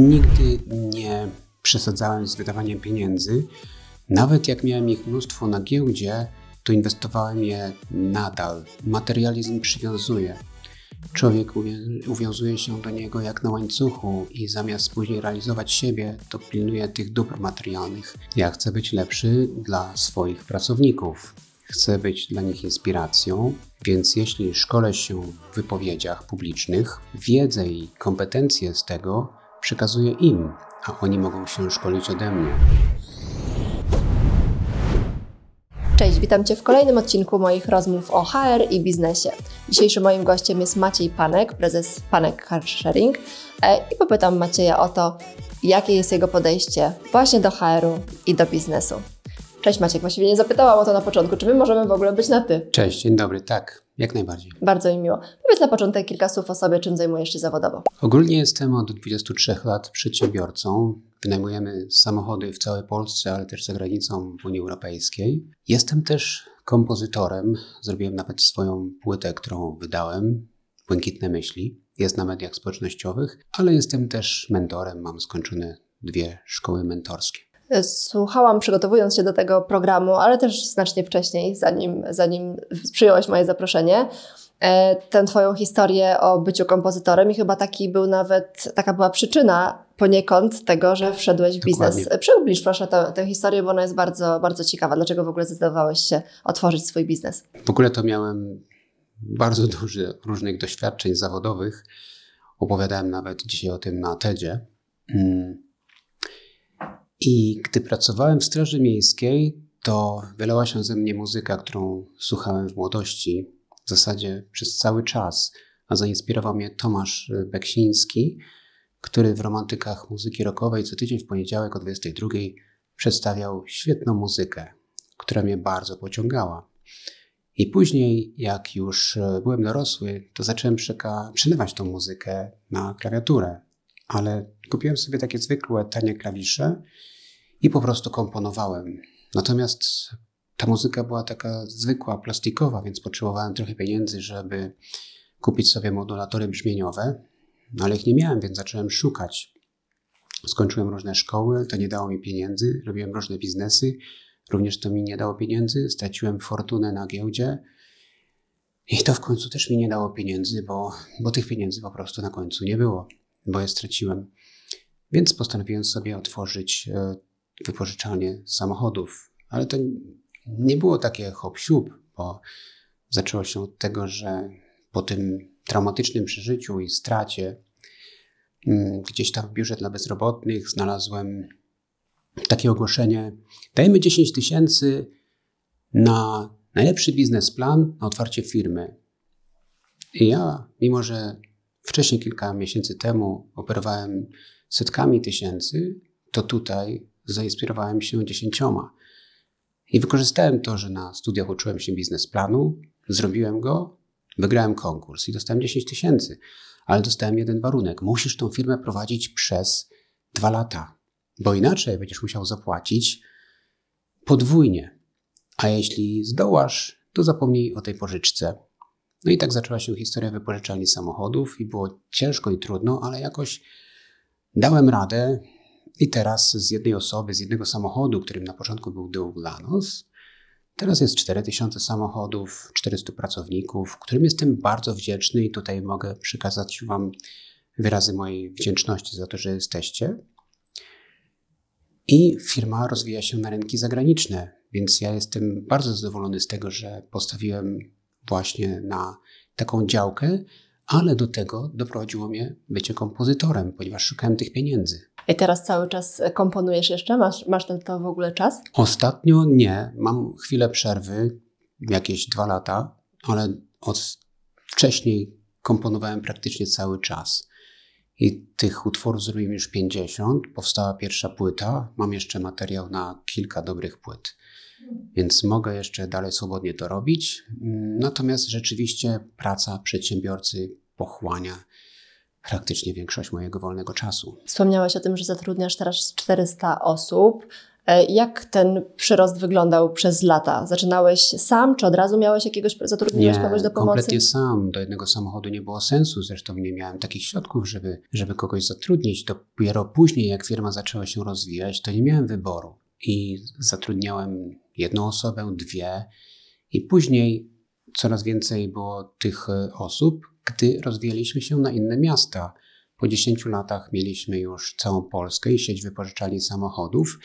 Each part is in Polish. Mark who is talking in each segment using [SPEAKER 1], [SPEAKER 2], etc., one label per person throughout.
[SPEAKER 1] Nigdy nie przesadzałem z wydawaniem pieniędzy. Nawet jak miałem ich mnóstwo na giełdzie, to inwestowałem je nadal. Materializm przywiązuje. Człowiek uwiązuje się do niego jak na łańcuchu i zamiast później realizować siebie, to pilnuje tych dóbr materialnych. Ja chcę być lepszy dla swoich pracowników. Chcę być dla nich inspiracją, więc jeśli szkolę się w wypowiedziach publicznych, wiedzę i kompetencje z tego przekazuję im, a oni mogą się szkolić ode mnie.
[SPEAKER 2] Cześć, witam Cię w kolejnym odcinku moich rozmów o HR i biznesie. Dzisiejszym moim gościem jest Maciej Panek, prezes Panek Car Sharing e, i popytam Macieja o to, jakie jest jego podejście właśnie do HR-u i do biznesu. Cześć Maciek, właściwie nie zapytałam o to na początku, czy my możemy w ogóle być na ty?
[SPEAKER 1] Cześć, dzień dobry, tak, jak najbardziej.
[SPEAKER 2] Bardzo mi miło. Powiedz na początek kilka słów o sobie, czym zajmujesz się zawodowo.
[SPEAKER 1] Ogólnie jestem od 23 lat przedsiębiorcą. Wynajmujemy samochody w całej Polsce, ale też za granicą Unii Europejskiej. Jestem też kompozytorem. Zrobiłem nawet swoją płytę, którą wydałem, Błękitne Myśli. Jest na mediach społecznościowych, ale jestem też mentorem. Mam skończone dwie szkoły mentorskie.
[SPEAKER 2] Słuchałam przygotowując się do tego programu, ale też znacznie wcześniej, zanim, zanim przyjąłeś moje zaproszenie, e, tę Twoją historię o byciu kompozytorem i chyba taki był nawet, taka była przyczyna poniekąd tego, że wszedłeś w biznes. Dokładnie. Przybliż proszę tę, tę historię, bo ona jest bardzo, bardzo ciekawa. Dlaczego w ogóle zdecydowałeś się otworzyć swój biznes?
[SPEAKER 1] W ogóle to miałem bardzo dużo różnych doświadczeń zawodowych. Opowiadałem nawet dzisiaj o tym na TEDzie. Mm. I gdy pracowałem w Straży Miejskiej, to wylała się ze mnie muzyka, którą słuchałem w młodości, w zasadzie przez cały czas. A zainspirował mnie Tomasz Beksiński, który w romantykach muzyki rockowej co tydzień w poniedziałek o 22 przedstawiał świetną muzykę, która mnie bardzo pociągała. I później, jak już byłem dorosły, to zacząłem przelewać tą muzykę na klawiaturę. Ale kupiłem sobie takie zwykłe, tanie klawisze i po prostu komponowałem. Natomiast ta muzyka była taka zwykła, plastikowa, więc potrzebowałem trochę pieniędzy, żeby kupić sobie modulatory brzmieniowe, no ale ich nie miałem, więc zacząłem szukać. Skończyłem różne szkoły, to nie dało mi pieniędzy, robiłem różne biznesy, również to mi nie dało pieniędzy, straciłem fortunę na giełdzie i to w końcu też mi nie dało pieniędzy, bo, bo tych pieniędzy po prostu na końcu nie było, bo je straciłem. Więc postanowiłem sobie otworzyć e, wypożyczalnię samochodów. Ale to nie było takie hop bo zaczęło się od tego, że po tym traumatycznym przeżyciu i stracie mm, gdzieś tam w biurze dla bezrobotnych znalazłem takie ogłoszenie: dajemy 10 tysięcy na najlepszy biznesplan na otwarcie firmy. I ja, mimo że wcześniej, kilka miesięcy temu, operowałem setkami tysięcy, to tutaj zainspirowałem się dziesięcioma. I wykorzystałem to, że na studiach uczyłem się biznesplanu, zrobiłem go, wygrałem konkurs i dostałem 10 tysięcy. Ale dostałem jeden warunek. Musisz tą firmę prowadzić przez dwa lata, bo inaczej będziesz musiał zapłacić podwójnie. A jeśli zdołasz, to zapomnij o tej pożyczce. No i tak zaczęła się historia wypożyczalni samochodów i było ciężko i trudno, ale jakoś dałem radę. I teraz z jednej osoby, z jednego samochodu, którym na początku był Dół Lanos, teraz jest 4000 samochodów, 400 pracowników, którym jestem bardzo wdzięczny i tutaj mogę przekazać Wam wyrazy mojej wdzięczności za to, że jesteście. I firma rozwija się na rynki zagraniczne, więc ja jestem bardzo zadowolony z tego, że postawiłem właśnie na taką działkę, ale do tego doprowadziło mnie bycie kompozytorem, ponieważ szukałem tych pieniędzy.
[SPEAKER 2] I teraz cały czas komponujesz jeszcze? Masz, masz ten to w ogóle czas?
[SPEAKER 1] Ostatnio nie. Mam chwilę przerwy, jakieś dwa lata, ale od wcześniej komponowałem praktycznie cały czas. I tych utworów zrobiłem już 50. Powstała pierwsza płyta. Mam jeszcze materiał na kilka dobrych płyt. Więc mogę jeszcze dalej swobodnie to robić. Natomiast rzeczywiście praca przedsiębiorcy pochłania praktycznie większość mojego wolnego czasu.
[SPEAKER 2] Wspomniałeś o tym, że zatrudniasz teraz 400 osób. E, jak ten przyrost wyglądał przez lata? Zaczynałeś sam, czy od razu miałeś jakiegoś, zatrudniłeś
[SPEAKER 1] Nie,
[SPEAKER 2] kogoś do pomocy?
[SPEAKER 1] kompletnie sam. Do jednego samochodu nie było sensu. Zresztą nie miałem takich środków, żeby, żeby kogoś zatrudnić. Dopiero później, jak firma zaczęła się rozwijać, to nie miałem wyboru. I zatrudniałem jedną osobę, dwie. I później coraz więcej było tych e, osób, gdy rozwijaliśmy się na inne miasta. Po 10 latach mieliśmy już całą Polskę i sieć wypożyczalni samochodów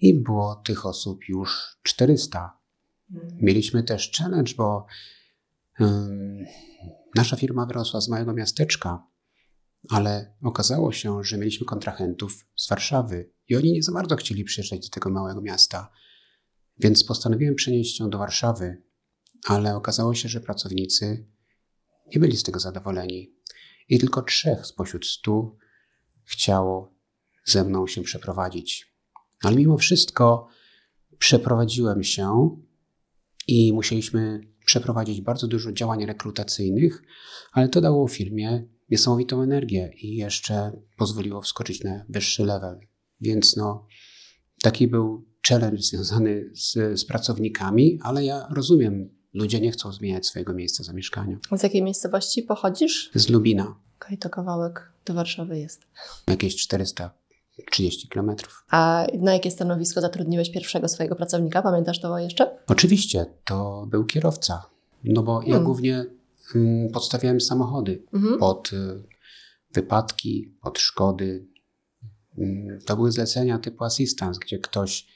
[SPEAKER 1] i było tych osób już 400. Mieliśmy też challenge, bo um, nasza firma wyrosła z małego miasteczka, ale okazało się, że mieliśmy kontrahentów z Warszawy i oni nie za bardzo chcieli przyjeżdżać do tego małego miasta. Więc postanowiłem przenieść się do Warszawy, ale okazało się, że pracownicy nie byli z tego zadowoleni. I tylko trzech spośród stu chciało ze mną się przeprowadzić. Ale mimo wszystko przeprowadziłem się i musieliśmy przeprowadzić bardzo dużo działań rekrutacyjnych, ale to dało firmie niesamowitą energię i jeszcze pozwoliło wskoczyć na wyższy level. Więc no, taki był challenge związany z, z pracownikami, ale ja rozumiem, ludzie nie chcą zmieniać swojego miejsca zamieszkania.
[SPEAKER 2] Z jakiej miejscowości pochodzisz?
[SPEAKER 1] Z Lubina,
[SPEAKER 2] Okej, okay, to kawałek do Warszawy jest.
[SPEAKER 1] jakieś 430 kilometrów.
[SPEAKER 2] A na jakie stanowisko zatrudniłeś pierwszego swojego pracownika? Pamiętasz to jeszcze?
[SPEAKER 1] Oczywiście, to był kierowca, no bo ja
[SPEAKER 2] Hmm.
[SPEAKER 1] głównie mm, podstawiałem samochody
[SPEAKER 2] Mhm.
[SPEAKER 1] pod y, wypadki, pod szkody. Mm, To były zlecenia typu assistance, gdzie ktoś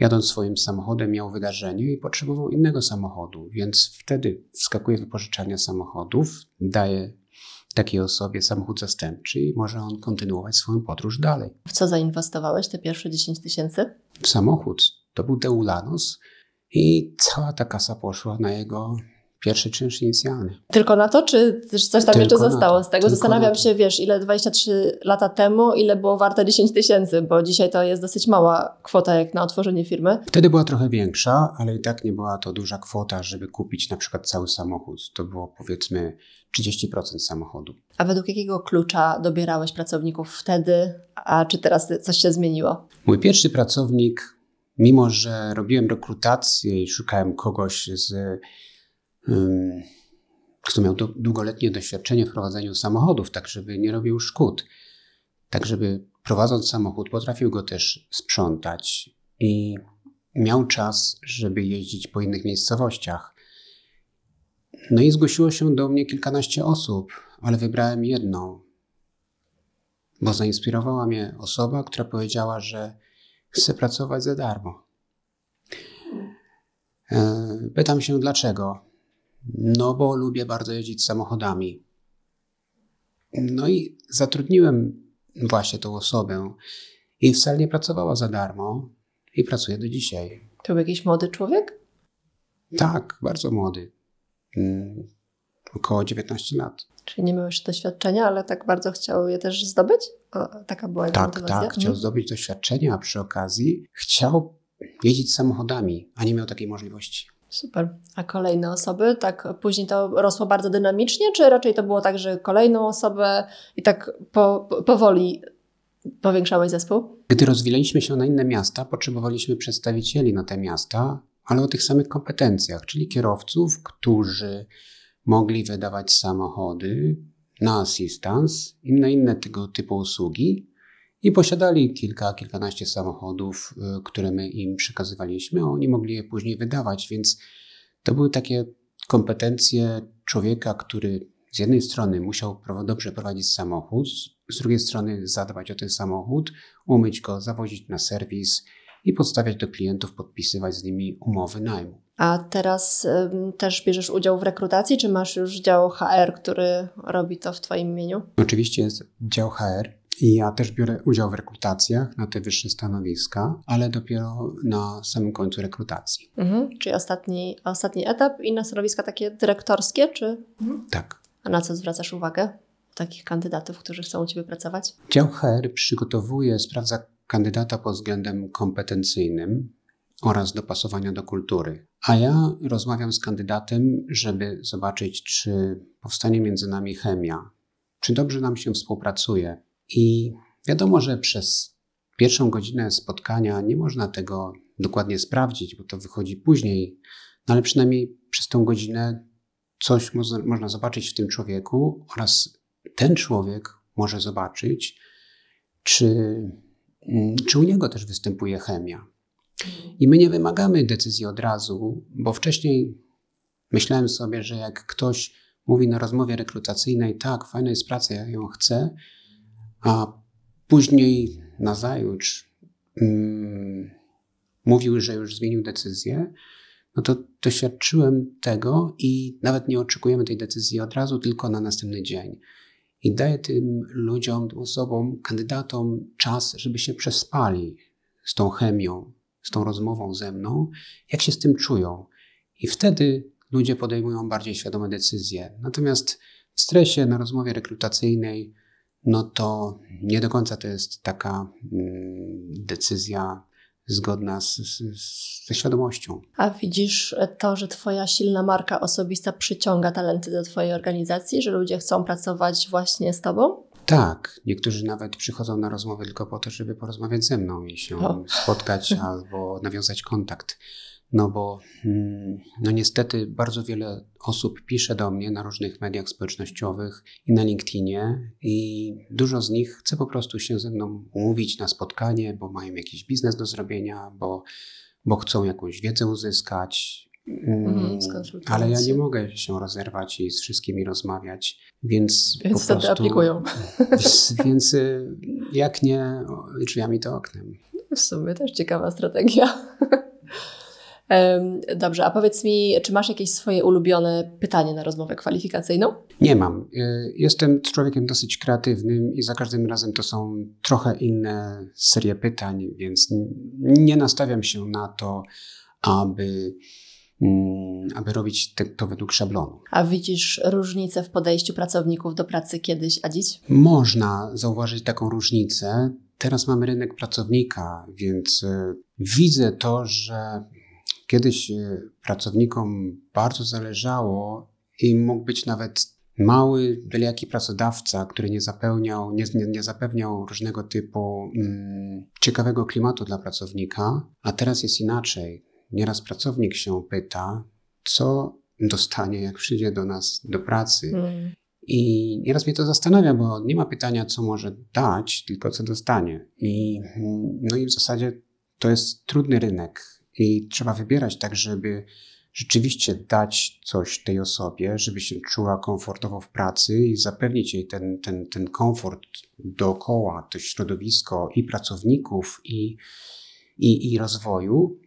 [SPEAKER 1] jadąc swoim samochodem miał wydarzenie i potrzebował innego samochodu, więc wtedy wskakuje wypożyczalnia samochodów, daje takiej osobie samochód zastępczy i może on kontynuować swoją podróż dalej.
[SPEAKER 2] W co zainwestowałeś te pierwsze 10 tysięcy?
[SPEAKER 1] W samochód to był Deulanos i cała ta kasa poszła na jego pierwszy czynsz inicjalny.
[SPEAKER 2] Tylko na to, czy też coś tam
[SPEAKER 1] Tylko
[SPEAKER 2] jeszcze zostało z tego?
[SPEAKER 1] tylko
[SPEAKER 2] Zastanawiam się, wiesz, ile 23 lata temu, ile było warte 10 tysięcy, bo dzisiaj to jest dosyć mała kwota jak na otworzenie firmy.
[SPEAKER 1] Wtedy była trochę większa, ale i tak nie była to duża kwota, żeby kupić na przykład cały samochód. To było powiedzmy 30% samochodu.
[SPEAKER 2] A według jakiego klucza dobierałeś pracowników wtedy, a czy teraz coś się zmieniło?
[SPEAKER 1] Mój pierwszy pracownik, mimo że robiłem rekrutację i szukałem kogoś z, kto miał długoletnie doświadczenie w prowadzeniu samochodów, tak żeby nie robił szkód, tak żeby prowadząc samochód potrafił go też sprzątać i miał czas, żeby jeździć po innych miejscowościach. No i zgłosiło się do mnie kilkanaście osób, ale wybrałem jedną, bo zainspirowała mnie osoba, która powiedziała, że chce pracować za darmo. E, Pytam się dlaczego. No, bo lubię bardzo jeździć samochodami. No i zatrudniłem właśnie tą osobę i wcale nie pracowała za darmo i pracuje do dzisiaj.
[SPEAKER 2] To był jakiś młody człowiek?
[SPEAKER 1] Tak, bardzo młody. Około 19 lat.
[SPEAKER 2] Czyli nie miał jeszcze doświadczenia, ale tak bardzo chciał je też zdobyć? O, taka była jego
[SPEAKER 1] Tak,
[SPEAKER 2] motywacja?
[SPEAKER 1] tak. Chciał
[SPEAKER 2] Mhm.
[SPEAKER 1] zdobyć doświadczenie, a przy okazji chciał jeździć samochodami, a nie miał takiej możliwości.
[SPEAKER 2] Super. A kolejne osoby, tak później to rosło bardzo dynamicznie, czy raczej to było tak, że kolejną osobę i tak po, po, powoli powiększałeś zespół?
[SPEAKER 1] Gdy rozwijaliśmy się na inne miasta, potrzebowaliśmy przedstawicieli na te miasta, ale o tych samych kompetencjach, czyli kierowców, którzy mogli wydawać samochody na assistance i na inne tego typu usługi i posiadali kilka, kilkanaście samochodów, y, które my im przekazywaliśmy, a oni mogli je później wydawać, więc to były takie kompetencje człowieka, który z jednej strony musiał dobrze prowadzić samochód, z drugiej strony zadbać o ten samochód, umyć go, zawozić na serwis i podstawiać do klientów, podpisywać z nimi umowy najmu.
[SPEAKER 2] A teraz ym, też bierzesz udział w rekrutacji, czy masz już dział HR, który robi to w Twoim imieniu?
[SPEAKER 1] Oczywiście jest dział HR i ja też biorę udział w rekrutacjach na te wyższe stanowiska, ale dopiero na samym końcu rekrutacji.
[SPEAKER 2] Mhm. Czyli ostatni, ostatni etap i na stanowiska takie dyrektorskie, czy
[SPEAKER 1] Tak.
[SPEAKER 2] a na co zwracasz uwagę takich kandydatów, którzy chcą u Ciebie pracować?
[SPEAKER 1] Dział HR przygotowuje, sprawdza kandydata pod względem kompetencyjnym oraz dopasowania do kultury. A ja rozmawiam z kandydatem, żeby zobaczyć, czy powstanie między nami chemia, czy dobrze nam się współpracuje. I wiadomo, że przez pierwszą godzinę spotkania nie można tego dokładnie sprawdzić, bo to wychodzi później, no ale przynajmniej przez tą godzinę coś można, można zobaczyć w tym człowieku oraz ten człowiek może zobaczyć, czy, mm, czy u niego też występuje chemia. I my nie wymagamy decyzji od razu, bo wcześniej myślałem sobie, że jak ktoś mówi na rozmowie rekrutacyjnej, tak, fajna jest praca, ja ją chcę, a później nazajutrz mm, mówił, że już zmienił decyzję, no to doświadczyłem tego i nawet nie oczekujemy tej decyzji od razu, tylko na następny dzień. I daję tym ludziom, tym osobom, kandydatom czas, żeby się przespali z tą chemią, z tą rozmową ze mną, jak się z tym czują. I wtedy ludzie podejmują bardziej świadome decyzje. Natomiast w stresie na rozmowie rekrutacyjnej, no to nie do końca to jest taka mm, decyzja zgodna z, z, ze świadomością.
[SPEAKER 2] A widzisz to, że Twoja silna marka osobista przyciąga talenty do Twojej organizacji, że ludzie chcą pracować właśnie z Tobą?
[SPEAKER 1] Tak, niektórzy nawet przychodzą na rozmowy tylko po to, żeby porozmawiać ze mną i się o. spotkać albo nawiązać kontakt. No bo mm, no niestety bardzo wiele osób pisze do mnie na różnych mediach społecznościowych i na LinkedInie i dużo z nich chce po prostu się ze mną umówić na spotkanie, bo mają jakiś biznes do zrobienia, bo, bo chcą jakąś wiedzę uzyskać. Mm, ale ja nie mogę się rozerwać i z wszystkimi rozmawiać, więc,
[SPEAKER 2] więc po prostu aplikują.
[SPEAKER 1] Więc y, jak nie drzwiami to oknem.
[SPEAKER 2] W sumie też ciekawa strategia. Dobrze, a powiedz mi, czy masz jakieś swoje ulubione pytanie na rozmowę kwalifikacyjną?
[SPEAKER 1] Nie mam. Y, jestem człowiekiem dosyć kreatywnym i za każdym razem to są trochę inne serie pytań, więc nie nastawiam się na to, aby mm, aby robić to według szablonu.
[SPEAKER 2] A widzisz różnicę w podejściu pracowników do pracy kiedyś, a dziś?
[SPEAKER 1] Można zauważyć taką różnicę. Teraz mamy rynek pracownika, więc y, widzę to, że Kiedyś e, pracownikom bardzo zależało i mógł być nawet mały, byle jaki pracodawca, który nie, zapełniał, nie, nie, nie zapewniał różnego typu mm, ciekawego klimatu dla pracownika, a teraz jest inaczej. Nieraz pracownik się pyta, co dostanie, jak przyjdzie do nas do pracy. Mm. I nieraz mnie to zastanawia, bo nie ma pytania, co może dać, tylko co dostanie. I, mm, no i w zasadzie to jest trudny rynek i trzeba wybierać tak, żeby rzeczywiście dać coś tej osobie, żeby się czuła komfortowo w pracy i zapewnić jej ten, ten, ten komfort dookoła, to środowisko i pracowników, i, i, i rozwoju,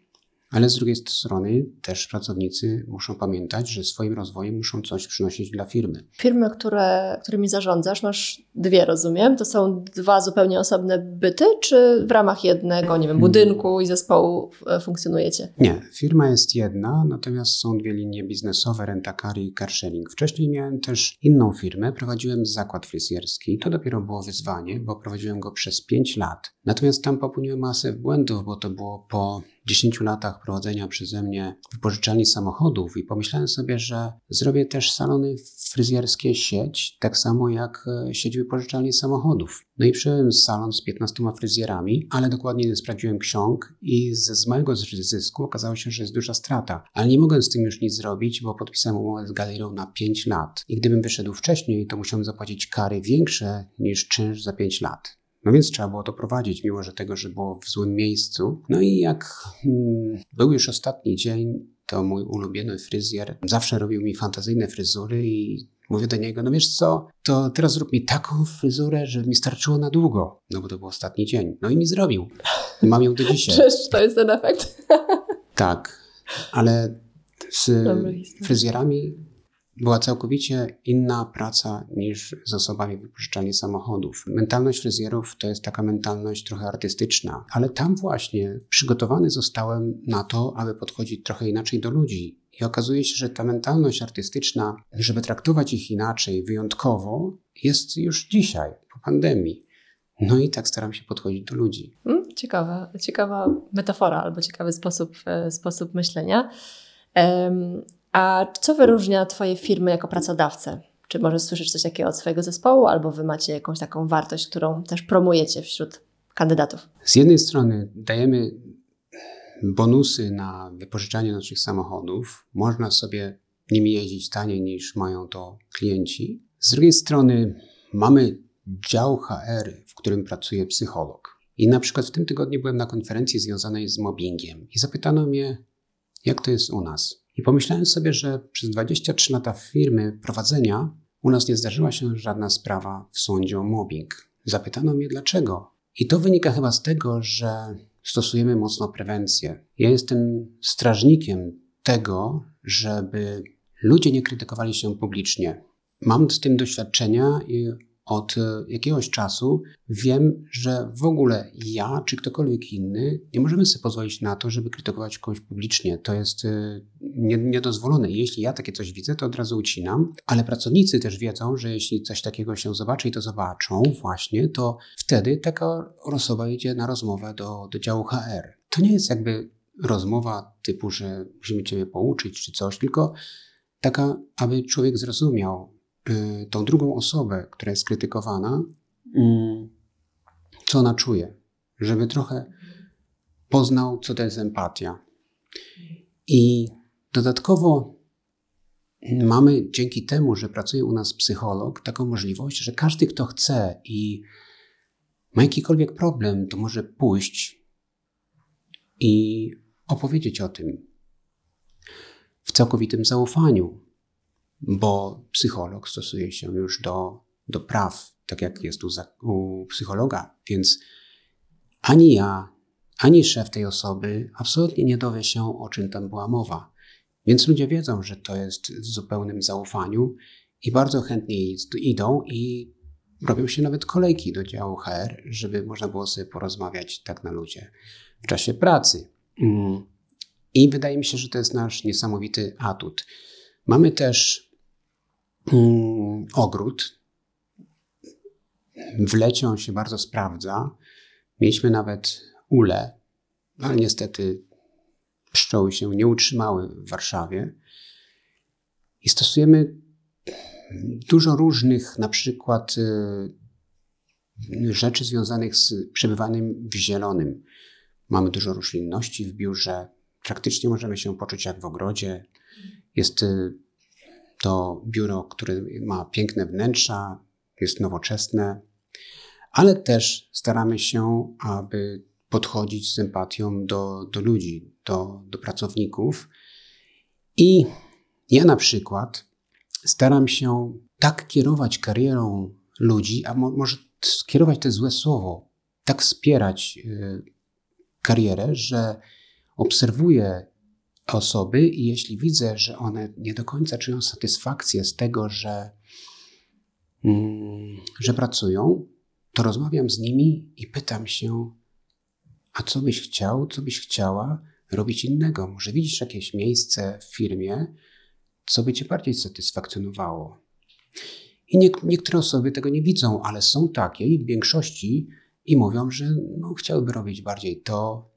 [SPEAKER 1] ale z drugiej strony też pracownicy muszą pamiętać, że swoim rozwojem muszą coś przynosić dla firmy.
[SPEAKER 2] Firmy, które, którymi zarządzasz, masz dwie, rozumiem? To są dwa zupełnie osobne byty, czy w ramach jednego, nie wiem, hmm. budynku i zespołu e, funkcjonujecie?
[SPEAKER 1] Nie, firma jest jedna, natomiast są dwie linie biznesowe, rentakary i carsharing. Wcześniej miałem też inną firmę, prowadziłem zakład fryzjerski. To dopiero było wyzwanie, bo prowadziłem go przez pięć lat. Natomiast tam popełniłem masę błędów, bo to było po 10 latach prowadzenia przeze mnie wypożyczalni samochodów i pomyślałem sobie, że zrobię też salony fryzjerskie sieć, tak samo jak e, sieć wypożyczalni samochodów. No i przyjąłem salon z 15 fryzjerami, ale dokładnie nie sprawdziłem ksiąg i z, z mojego zysku okazało się, że jest duża strata. Ale nie mogłem z tym już nic zrobić, bo podpisałem umowę z galerią na 5 lat. I gdybym wyszedł wcześniej, to musiałem zapłacić kary większe niż czynsz za 5 lat. No więc trzeba było to prowadzić, mimo że tego, że było w złym miejscu. No i jak hmm, był już ostatni dzień, to mój ulubiony fryzjer zawsze robił mi fantazyjne fryzury i mówię do niego, no wiesz co, to teraz zrób mi taką fryzurę, żeby mi starczyło na długo. No bo to był ostatni dzień. No i mi zrobił. I mam ją do dzisiaj.
[SPEAKER 2] Przecież to jest ten efekt.
[SPEAKER 1] tak, ale z fryzjerami była całkowicie inna praca niż z osobami wypożyczalni samochodów. Mentalność fryzjerów to jest taka mentalność trochę artystyczna, ale tam właśnie przygotowany zostałem na to, aby podchodzić trochę inaczej do ludzi. I okazuje się, że ta mentalność artystyczna, żeby traktować ich inaczej, wyjątkowo, jest już dzisiaj, po pandemii. No i tak staram się podchodzić do ludzi.
[SPEAKER 2] Hmm, ciekawa, ciekawa metafora albo ciekawy sposób, e, sposób myślenia. A co wyróżnia Twoje firmy jako pracodawcę? Czy możesz słyszeć coś takiego od swojego zespołu, albo Wy macie jakąś taką wartość, którą też promujecie wśród kandydatów?
[SPEAKER 1] Z jednej strony dajemy bonusy na wypożyczanie naszych samochodów. Można sobie nimi jeździć taniej niż mają to klienci. Z drugiej strony mamy dział HR, w którym pracuje psycholog. I na przykład w tym tygodniu byłem na konferencji związanej z mobbingiem i zapytano mnie, jak to jest u nas. I pomyślałem sobie, że przez 23 lata firmy prowadzenia u nas nie zdarzyła się żadna sprawa w sądzie o mobbing. Zapytano mnie dlaczego. I to wynika chyba z tego, że stosujemy mocno prewencję. Ja jestem strażnikiem tego, żeby ludzie nie krytykowali się publicznie. Mam z tym doświadczenia i od jakiegoś czasu wiem, że w ogóle ja czy ktokolwiek inny nie możemy sobie pozwolić na to, żeby krytykować kogoś publicznie. To jest y, niedozwolone. Jeśli ja takie coś widzę, to od razu ucinam, ale pracownicy też wiedzą, że jeśli coś takiego się zobaczy i to zobaczą właśnie, to wtedy taka osoba idzie na rozmowę do, do działu HR. To nie jest jakby rozmowa typu, że musimy Ciebie pouczyć czy coś, tylko taka, aby człowiek zrozumiał, tą drugą osobę, która jest krytykowana, mm, co ona czuje, żeby trochę poznał, co to jest empatia. I dodatkowo mamy dzięki temu, że pracuje u nas psycholog, taką możliwość, że każdy, kto chce i ma jakikolwiek problem, to może pójść i opowiedzieć o tym w całkowitym zaufaniu, bo psycholog stosuje się już do, do praw, tak jak jest u, u psychologa, więc ani ja, ani szef tej osoby absolutnie nie dowie się, o czym tam była mowa. Więc ludzie wiedzą, że to jest w zupełnym zaufaniu i bardzo chętnie idą i robią się nawet kolejki do działu HR, żeby można było sobie porozmawiać tak na ludzie w czasie pracy. Mm. I wydaje mi się, że to jest nasz niesamowity atut. Mamy też ogród. W lecie on się bardzo sprawdza. Mieliśmy nawet ule, ale niestety pszczoły się nie utrzymały w Warszawie. I stosujemy dużo różnych, na przykład y, rzeczy związanych z przebywaniem w zielonym. Mamy dużo roślinności w biurze. Praktycznie możemy się poczuć jak w ogrodzie. Jest y, to biuro, które ma piękne wnętrza, jest nowoczesne, ale też staramy się, aby podchodzić z sympatią do, do ludzi, do, do pracowników. I ja na przykład staram się tak kierować karierą ludzi, a mo może skierować to złe słowo, tak wspierać y, karierę, że obserwuję osoby i jeśli widzę, że one nie do końca czują satysfakcję z tego, że, mm, że pracują, to rozmawiam z nimi i pytam się, a co byś chciał, co byś chciała robić innego? Może widzisz jakieś miejsce w firmie, co by cię bardziej satysfakcjonowało? I nie, niektóre osoby tego nie widzą, ale są takie i w większości i mówią, że no, chciałyby robić bardziej to.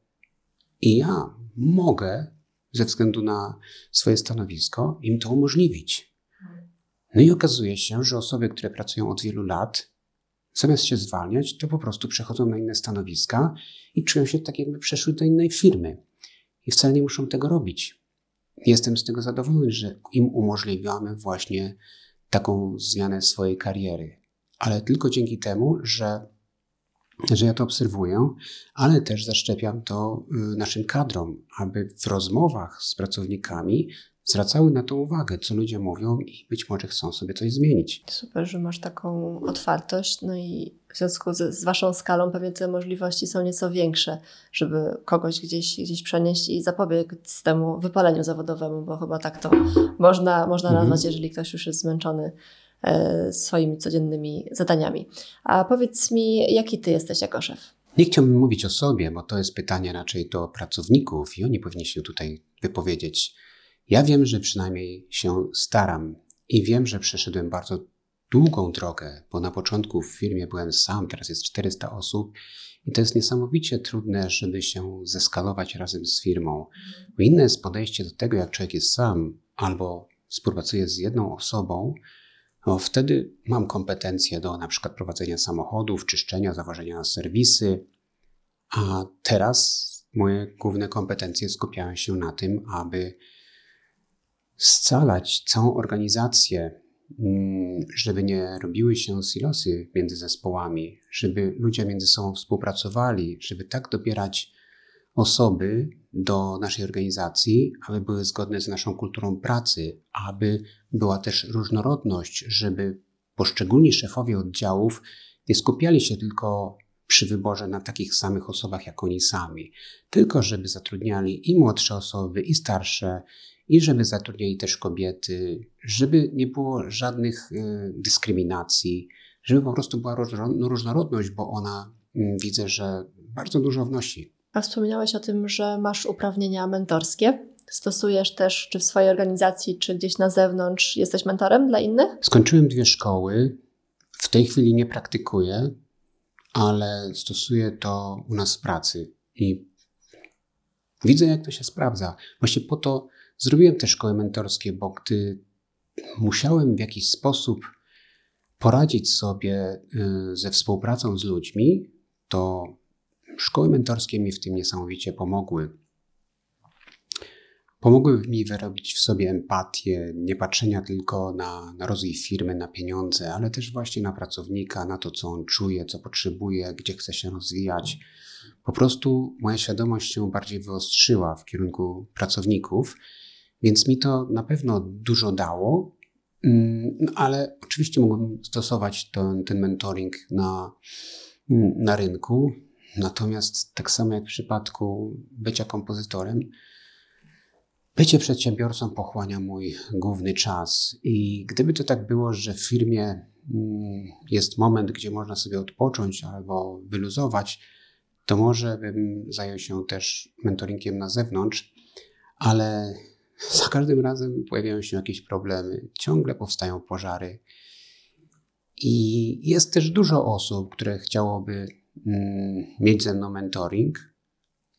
[SPEAKER 1] I ja mogę ze względu na swoje stanowisko, im to umożliwić. No i okazuje się, że osoby, które pracują od wielu lat, zamiast się zwalniać, to po prostu przechodzą na inne stanowiska i czują się tak, jakby przeszły do innej firmy. I wcale nie muszą tego robić. Jestem z tego zadowolony, że im umożliwiamy właśnie taką zmianę swojej kariery. Ale tylko dzięki temu, że że ja to obserwuję, ale też zaszczepiam to y, naszym kadrom, aby w rozmowach z pracownikami zwracały na to uwagę, co ludzie mówią i być może chcą sobie coś zmienić.
[SPEAKER 2] Super, że masz taką otwartość, no i w związku z, z Waszą skalą pewnie te możliwości są nieco większe, żeby kogoś gdzieś, gdzieś przenieść i zapobiec temu wypaleniu zawodowemu, bo chyba tak to można, można mhm. nazwać, jeżeli ktoś już jest zmęczony swoimi codziennymi zadaniami. A powiedz mi, jaki ty jesteś jako szef?
[SPEAKER 1] Nie chciałbym mówić o sobie, bo to jest pytanie raczej do pracowników i oni powinni się tutaj wypowiedzieć. Ja wiem, że przynajmniej się staram i wiem, że przeszedłem bardzo długą drogę, bo na początku w firmie byłem sam, teraz jest 400 osób i to jest niesamowicie trudne, żeby się zeskalować razem z firmą. Bo inne jest podejście do tego, jak człowiek jest sam albo współpracuje z jedną osobą, wtedy mam kompetencje do na przykład prowadzenia samochodów, czyszczenia, zawożenia na serwisy, A teraz moje główne kompetencje skupiają się na tym, aby scalać całą organizację, mm, żeby nie robiły się silosy między zespołami, żeby ludzie między sobą współpracowali, żeby tak dobierać osoby do naszej organizacji, aby były zgodne z naszą kulturą pracy, aby była też różnorodność, żeby poszczególni szefowie oddziałów nie skupiali się tylko przy wyborze na takich samych osobach jak oni sami, tylko żeby zatrudniali i młodsze osoby, i starsze, i żeby zatrudniali też kobiety, żeby nie było żadnych y, dyskryminacji, żeby po prostu była różnorodność, bo ona mm, widzę, że bardzo dużo wnosi.
[SPEAKER 2] A wspomniałeś o tym, że masz uprawnienia mentorskie. Stosujesz też, czy w swojej organizacji, czy gdzieś na zewnątrz, jesteś mentorem dla innych?
[SPEAKER 1] Skończyłem dwie szkoły. W tej chwili nie praktykuję, ale stosuję to u nas w pracy i widzę, jak to się sprawdza. Właśnie po to zrobiłem te szkoły mentorskie, bo gdy musiałem w jakiś sposób poradzić sobie y, ze współpracą z ludźmi, to szkoły mentorskie mi w tym niesamowicie pomogły. Pomogły mi wyrobić w sobie empatię, nie patrzenia tylko na, na rozwój firmy, na pieniądze, ale też właśnie na pracownika, na to, co on czuje, co potrzebuje, gdzie chce się rozwijać. Po prostu moja świadomość się bardziej wyostrzyła w kierunku pracowników, więc mi to na pewno dużo dało, mm, ale oczywiście mogłem stosować ten, ten mentoring na, na rynku. Natomiast tak samo jak w przypadku bycia kompozytorem, Bycie przedsiębiorcą pochłania mój główny czas i gdyby to tak było, że w firmie mm, jest moment, gdzie można sobie odpocząć albo wyluzować, to może bym zajął się też mentoringiem na zewnątrz, ale za każdym razem pojawiają się jakieś problemy, ciągle powstają pożary. I jest też dużo osób, które chciałoby mieć ze mną mentoring,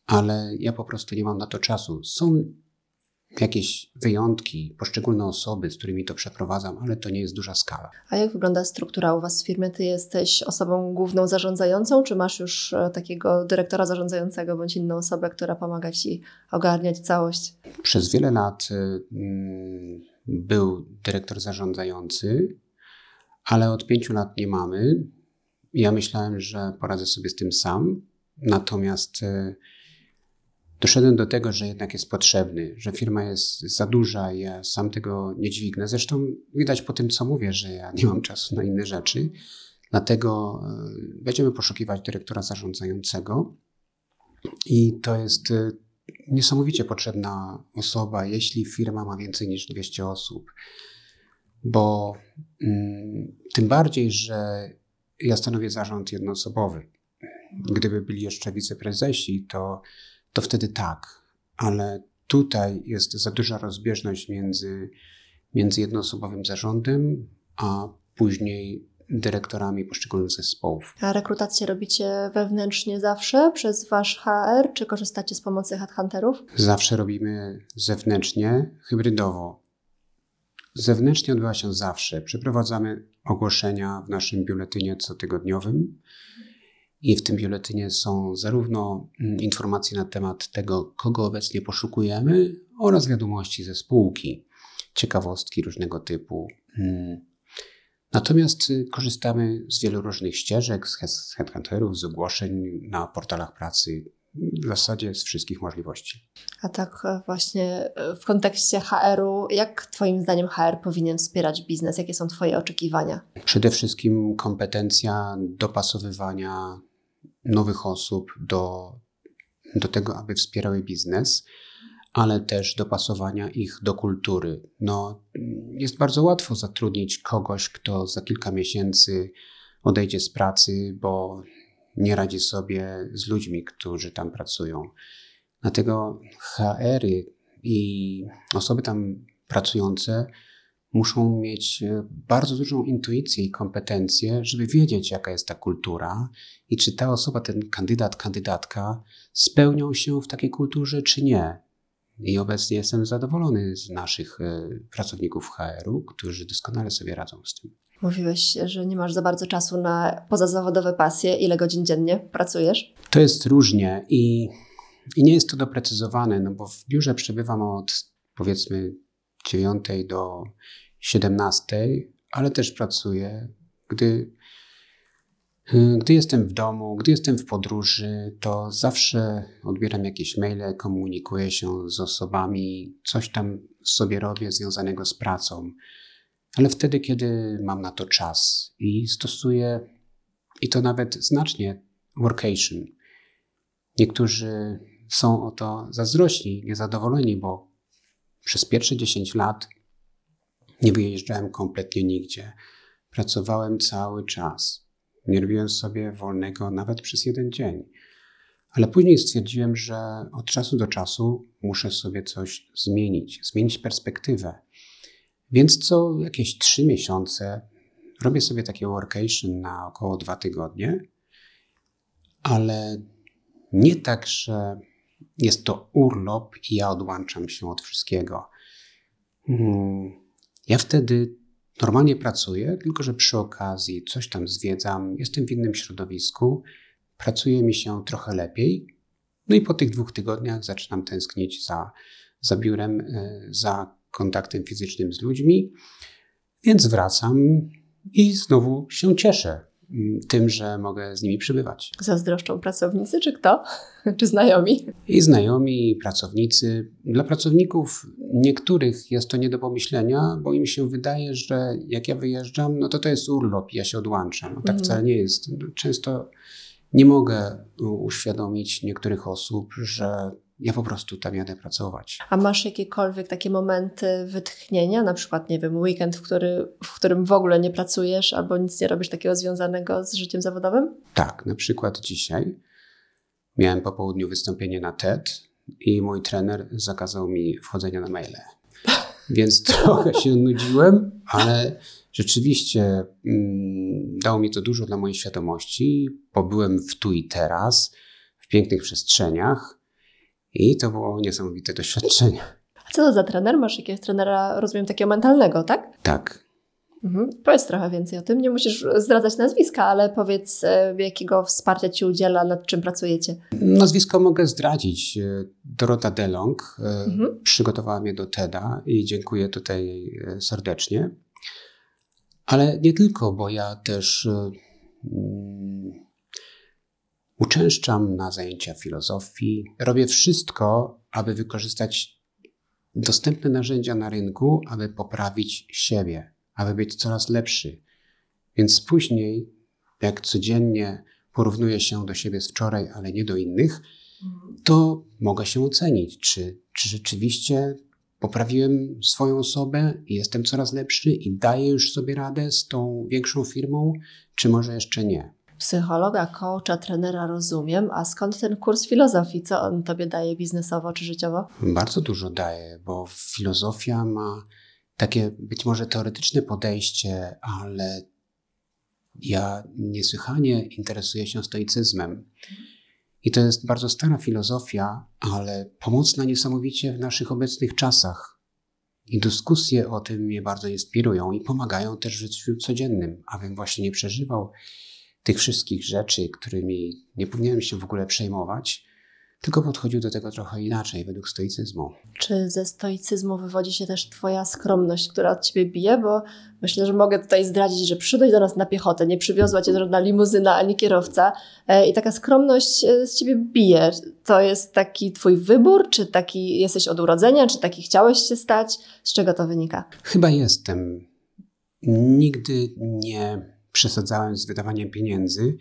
[SPEAKER 1] ale ja po prostu nie mam na to czasu. Są jakieś wyjątki, poszczególne osoby, z którymi to przeprowadzam, ale to nie jest duża skala.
[SPEAKER 2] A jak wygląda struktura u Was w firmie? Ty jesteś osobą główną zarządzającą, czy masz już e, takiego dyrektora zarządzającego bądź inną osobę, która pomaga Ci ogarniać całość?
[SPEAKER 1] Przez wiele lat mm, był dyrektor zarządzający, ale od pięciu lat nie mamy. Ja myślałem, że poradzę sobie z tym sam, natomiast y, doszedłem do tego, że jednak jest potrzebny, że firma jest za duża i ja sam tego nie dźwignę. Zresztą widać po tym, co mówię, że ja nie mam czasu na inne rzeczy. Dlatego e, będziemy poszukiwać dyrektora zarządzającego i to jest e, niesamowicie potrzebna osoba, jeśli firma ma więcej niż 200 osób. Bo mm, tym bardziej, że ja stanowię zarząd jednoosobowy. Gdyby byli jeszcze wiceprezesi, to to wtedy tak, ale tutaj jest za duża rozbieżność między, między jednoosobowym zarządem, a później dyrektorami poszczególnych zespołów.
[SPEAKER 2] A rekrutację robicie wewnętrznie zawsze przez wasz HR, czy korzystacie z pomocy headhunterów?
[SPEAKER 1] Zawsze robimy zewnętrznie, hybrydowo. Zewnętrznie odbywa się zawsze. Przeprowadzamy ogłoszenia w naszym biuletynie cotygodniowym i w tym biuletynie są zarówno mm, informacje na temat tego, kogo obecnie poszukujemy, oraz wiadomości ze spółki, ciekawostki różnego typu. Mm. Natomiast y, korzystamy z wielu różnych ścieżek, z headhunterów, z ogłoszeń na portalach pracy, w zasadzie z wszystkich możliwości.
[SPEAKER 2] A tak e, właśnie e, w kontekście HR-u, jak Twoim zdaniem HR powinien wspierać biznes? Jakie są Twoje oczekiwania?
[SPEAKER 1] Przede wszystkim kompetencja dopasowywania nowych osób do, do tego, aby wspierały biznes, ale też dopasowania ich do kultury. No, jest bardzo łatwo zatrudnić kogoś, kto za kilka miesięcy odejdzie z pracy, bo nie radzi sobie z ludźmi, którzy tam pracują. Dlatego HR-y i osoby tam pracujące muszą mieć e, bardzo dużą intuicję i kompetencję, żeby wiedzieć, jaka jest ta kultura i czy ta osoba, ten kandydat, kandydatka spełnią się w takiej kulturze, czy nie. I obecnie jestem zadowolony z naszych e, pracowników HR-u, którzy doskonale sobie radzą z tym.
[SPEAKER 2] Mówiłeś, że nie masz za bardzo czasu na pozazawodowe pasje. Ile godzin dziennie pracujesz?
[SPEAKER 1] To jest różnie i, i nie jest to doprecyzowane, no bo w biurze przebywam od powiedzmy 9 do 17, ale też pracuję, gdy Y, gdy jestem w domu, gdy jestem w podróży, to zawsze odbieram jakieś maile, komunikuję się z osobami, coś tam sobie robię związanego z pracą. Ale wtedy, kiedy mam na to czas i stosuję, i to nawet znacznie, workation. Niektórzy są o to zazdrośni, niezadowoleni, bo przez pierwsze 10 lat nie wyjeżdżałem kompletnie nigdzie. Pracowałem cały czas. Nie robiłem sobie wolnego nawet przez jeden dzień. Ale później stwierdziłem, że od czasu do czasu muszę sobie coś zmienić, zmienić perspektywę. Więc co jakieś trzy miesiące robię sobie takie workation na około dwa tygodnie, ale nie tak, że jest to urlop i ja odłączam się od wszystkiego. Hmm. Ja wtedy Normalnie pracuję, tylko że przy okazji coś tam zwiedzam, jestem w innym środowisku, pracuje mi się trochę lepiej. No i po tych dwóch tygodniach zaczynam tęsknić za, za biurem, e, za kontaktem fizycznym z ludźmi, więc wracam i znowu się cieszę. Mm, tym, że mogę z nimi przybywać.
[SPEAKER 2] Zazdroszczą pracownicy, czy kto? czy znajomi?
[SPEAKER 1] I znajomi, i pracownicy. Dla pracowników niektórych jest to nie do pomyślenia, bo im się wydaje, że jak ja wyjeżdżam, no to to jest urlop, ja się odłączam. No tak mhm. wcale nie jest. Często nie mogę uświadomić niektórych osób, że ja po prostu tam jadę pracować.
[SPEAKER 2] A masz jakiekolwiek takie momenty wytchnienia, na przykład, nie wiem, weekend, w, który, w którym w ogóle nie pracujesz albo nic nie robisz takiego związanego z życiem zawodowym?
[SPEAKER 1] Tak, na przykład dzisiaj miałem po południu wystąpienie na TED i mój trener zakazał mi wchodzenia na maile. Więc trochę się nudziłem, ale rzeczywiście mm, dało mi to dużo dla mojej świadomości. Pobyłem w tu i teraz, w pięknych przestrzeniach i to było niesamowite doświadczenie.
[SPEAKER 2] A co to za trener? Masz jakiegoś trenera, rozumiem, takiego mentalnego, tak?
[SPEAKER 1] Tak.
[SPEAKER 2] Mhm. Powiedz trochę więcej o tym. Nie musisz zdradzać nazwiska, ale powiedz, e, jakiego wsparcia Ci udziela, nad czym pracujecie.
[SPEAKER 1] Nazwisko mogę zdradzić. E, Dorota DeLong e, mhm. przygotowała mnie do TEDa i dziękuję tutaj serdecznie. Ale nie tylko, bo ja też Uczęszczam na zajęcia filozofii, robię wszystko, aby wykorzystać dostępne narzędzia na rynku, aby poprawić siebie, aby być coraz lepszy. Więc później, jak codziennie porównuję się do siebie z wczoraj, ale nie do innych, to mogę się ocenić, czy, czy rzeczywiście poprawiłem swoją osobę i jestem coraz lepszy i daję już sobie radę z tą większą firmą, czy może jeszcze nie
[SPEAKER 2] psychologa, coacha, trenera rozumiem, a skąd ten kurs filozofii? Co on tobie daje biznesowo czy życiowo?
[SPEAKER 1] Bardzo dużo daje, bo filozofia ma takie być może teoretyczne podejście, ale ja niesłychanie interesuję się stoicyzmem. I to jest bardzo stara filozofia, ale pomocna niesamowicie w naszych obecnych czasach. I dyskusje o tym mnie bardzo inspirują i pomagają też w życiu codziennym, abym właśnie nie przeżywał tych wszystkich rzeczy, którymi nie powinienem się w ogóle przejmować, tylko podchodził do tego trochę inaczej, według stoicyzmu.
[SPEAKER 2] Czy ze stoicyzmu wywodzi się też Twoja skromność, która od Ciebie bije? Bo myślę, że mogę tutaj zdradzić, że przyszedłeś do nas na piechotę, nie przywiozła Cię żadna limuzyna ani kierowca e, i taka skromność e, z Ciebie bije. To jest taki Twój wybór, czy taki jesteś od urodzenia, czy taki chciałeś się stać? Z czego to wynika?
[SPEAKER 1] Chyba jestem. Nigdy nie przesadzałem z wydawaniem pieniędzy.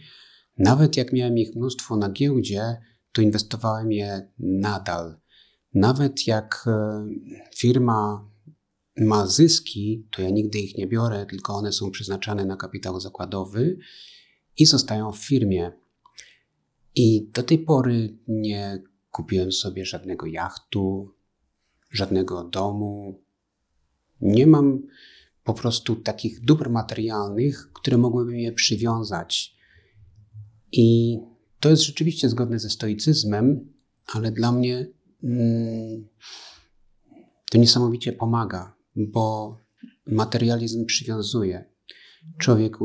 [SPEAKER 1] Nawet jak miałem ich mnóstwo na giełdzie, to inwestowałem je nadal. Nawet jak e, firma ma zyski, to ja nigdy ich nie biorę, tylko one są przeznaczane na kapitał zakładowy i zostają w firmie. I do tej pory nie kupiłem sobie żadnego jachtu, żadnego domu. Nie mam po prostu takich dóbr materialnych, które mogłyby mnie przywiązać. I to jest rzeczywiście zgodne ze stoicyzmem, ale dla mnie mm, to niesamowicie pomaga, bo materializm przywiązuje. Człowiek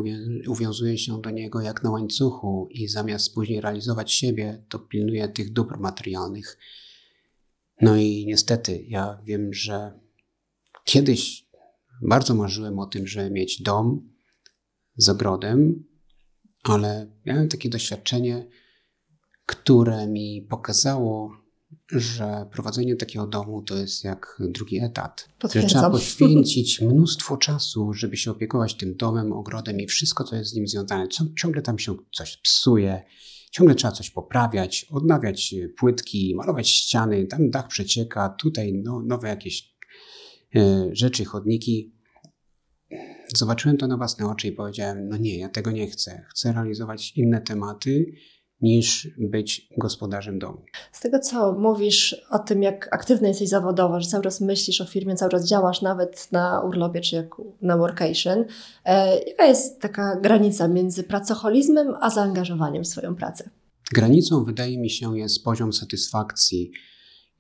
[SPEAKER 1] uwiązuje się do niego jak na łańcuchu i zamiast później realizować siebie, to pilnuje tych dóbr materialnych. No i niestety, ja wiem, że kiedyś bardzo marzyłem o tym, żeby mieć dom z ogrodem, ale miałem takie doświadczenie, które mi pokazało, że prowadzenie takiego domu to jest jak drugi etat. Że trzeba poświęcić mnóstwo czasu, żeby się opiekować tym domem, ogrodem i wszystko, co jest z nim związane. Ciągle tam się coś psuje, ciągle trzeba coś poprawiać, odnawiać płytki, malować ściany, tam dach przecieka, tutaj no, nowe jakieś rzeczy, chodniki. Zobaczyłem to na własne oczy i powiedziałem: No nie, ja tego nie chcę. Chcę realizować inne tematy niż być gospodarzem domu.
[SPEAKER 2] Z tego, co mówisz o tym, jak aktywny jesteś zawodowo, że cały czas myślisz o firmie, cały czas działasz nawet na urlopie czy jak na workation, e, jaka jest taka granica między pracoholizmem a zaangażowaniem w swoją pracę?
[SPEAKER 1] Granicą, wydaje mi się, jest poziom satysfakcji.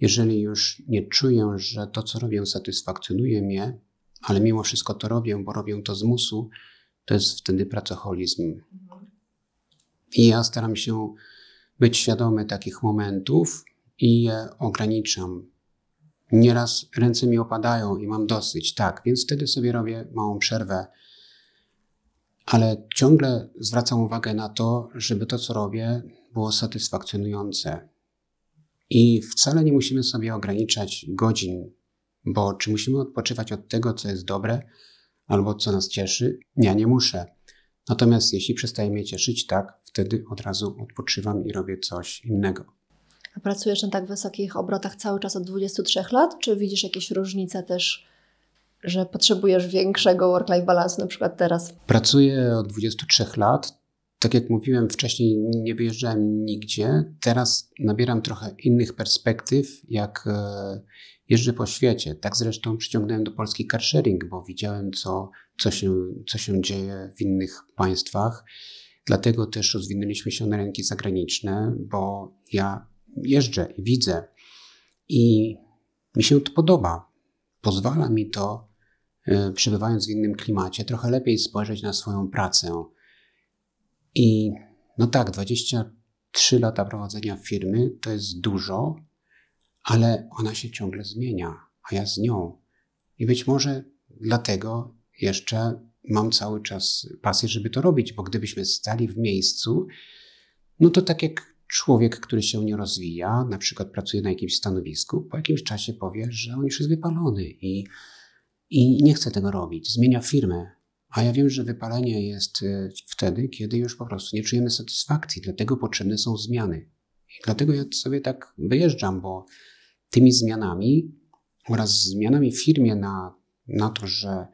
[SPEAKER 1] Jeżeli już nie czuję, że to, co robię, satysfakcjonuje mnie, ale mimo wszystko to robię, bo robię to z musu, to jest wtedy pracoholizm. I ja staram się być świadomy takich momentów i je ograniczam. Nieraz ręce mi opadają i mam dosyć, tak, więc wtedy sobie robię małą przerwę, ale ciągle zwracam uwagę na to, żeby to, co robię, było satysfakcjonujące. I wcale nie musimy sobie ograniczać godzin, bo czy musimy odpoczywać od tego, co jest dobre, albo co nas cieszy? Ja nie muszę. Natomiast jeśli przestaje mnie cieszyć, tak, wtedy od razu odpoczywam i robię coś innego.
[SPEAKER 2] A pracujesz na tak wysokich obrotach cały czas od 23 lat, czy widzisz jakieś różnice też, że potrzebujesz większego work-life balance na przykład teraz?
[SPEAKER 1] Pracuję od 23 lat. Tak jak mówiłem wcześniej, nie wyjeżdżałem nigdzie. Teraz nabieram trochę innych perspektyw, jak e, jeżdżę po świecie. Tak zresztą przyciągnąłem do Polski car sharing, bo widziałem, co, co, się, co się dzieje w innych państwach. Dlatego też rozwinęliśmy się na rynki zagraniczne, bo ja jeżdżę i widzę i mi się to podoba. Pozwala mi to, e, przebywając w innym klimacie, trochę lepiej spojrzeć na swoją pracę. I no tak, 23 lata prowadzenia firmy to jest dużo, ale ona się ciągle zmienia, a ja z nią. I być może dlatego jeszcze mam cały czas pasję, żeby to robić, bo gdybyśmy stali w miejscu, no to tak jak człowiek, który się nie rozwija, na przykład pracuje na jakimś stanowisku, po jakimś czasie powie, że on już jest wypalony i, i nie chce tego robić, zmienia firmę. A ja wiem, że wypalenie jest e, wtedy, kiedy już po prostu nie czujemy satysfakcji, dlatego potrzebne są zmiany. I dlatego ja sobie tak wyjeżdżam, bo tymi zmianami oraz zmianami w firmie na, na to, że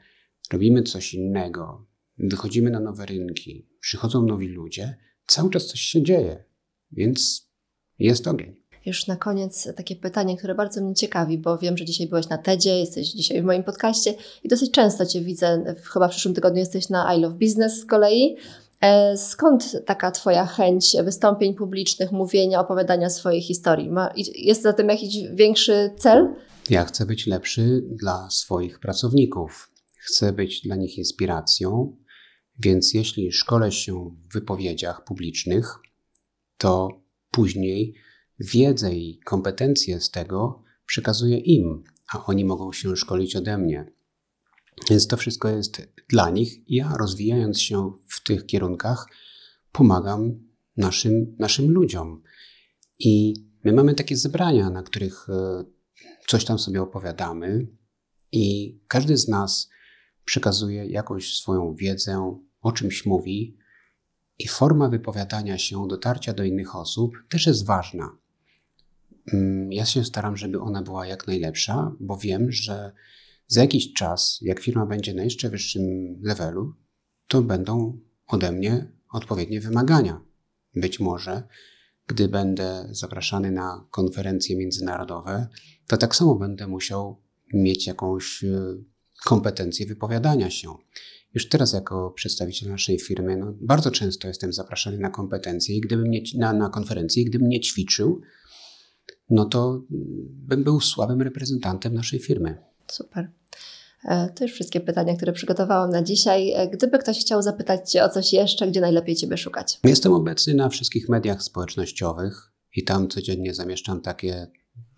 [SPEAKER 1] robimy coś innego, wychodzimy na nowe rynki, przychodzą nowi ludzie, cały czas coś się dzieje, więc jest ogień.
[SPEAKER 2] Już na koniec takie pytanie, które bardzo mnie ciekawi, bo wiem, że dzisiaj byłeś na TEDzie, jesteś dzisiaj w moim podcaście i dosyć często Cię widzę, chyba w przyszłym tygodniu jesteś na I Love Business z kolei. E, skąd taka Twoja chęć wystąpień publicznych, mówienia, opowiadania swojej historii? Jest za tym jakiś większy cel?
[SPEAKER 1] Ja chcę być lepszy dla swoich pracowników. Chcę być dla nich inspiracją, więc jeśli szkolę się w wypowiedziach publicznych, to później wiedzę i kompetencje z tego przekazuję im, a oni mogą się szkolić ode mnie. Więc to wszystko jest dla nich. Ja rozwijając się w tych kierunkach, pomagam naszym, naszym ludziom. I my mamy takie zebrania, na których e, coś tam sobie opowiadamy, i każdy z nas przekazuje jakąś swoją wiedzę, o czymś mówi, i forma wypowiadania się, dotarcia do innych osób też jest ważna. Mm, ja się staram, żeby ona była jak najlepsza, bo wiem, że za jakiś czas, jak firma będzie na jeszcze wyższym levelu, to będą ode mnie odpowiednie wymagania. Być może, gdy będę zapraszany na konferencje międzynarodowe, to tak samo będę musiał mieć jakąś e, kompetencję wypowiadania się. Już teraz, jako przedstawiciel naszej firmy, no, bardzo często jestem zapraszany na kompetencje i gdybym nie, na, na konferencje, i gdybym nie ćwiczył, no to bym był słabym reprezentantem naszej firmy.
[SPEAKER 2] Super. E, to już wszystkie pytania, które przygotowałam na dzisiaj. E, gdyby ktoś chciał zapytać Cię o coś jeszcze, gdzie najlepiej Ciebie szukać?
[SPEAKER 1] Jestem obecny na wszystkich mediach społecznościowych i tam codziennie zamieszczam takie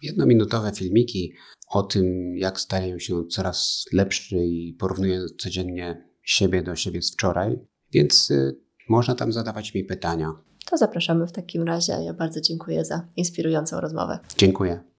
[SPEAKER 1] jednominutowe filmiki o tym, jak staję się coraz lepszy i porównuję codziennie siebie do siebie z wczoraj, więc y, można tam zadawać mi pytania.
[SPEAKER 2] To zapraszamy w takim razie. Ja bardzo dziękuję za inspirującą rozmowę.
[SPEAKER 1] Dziękuję.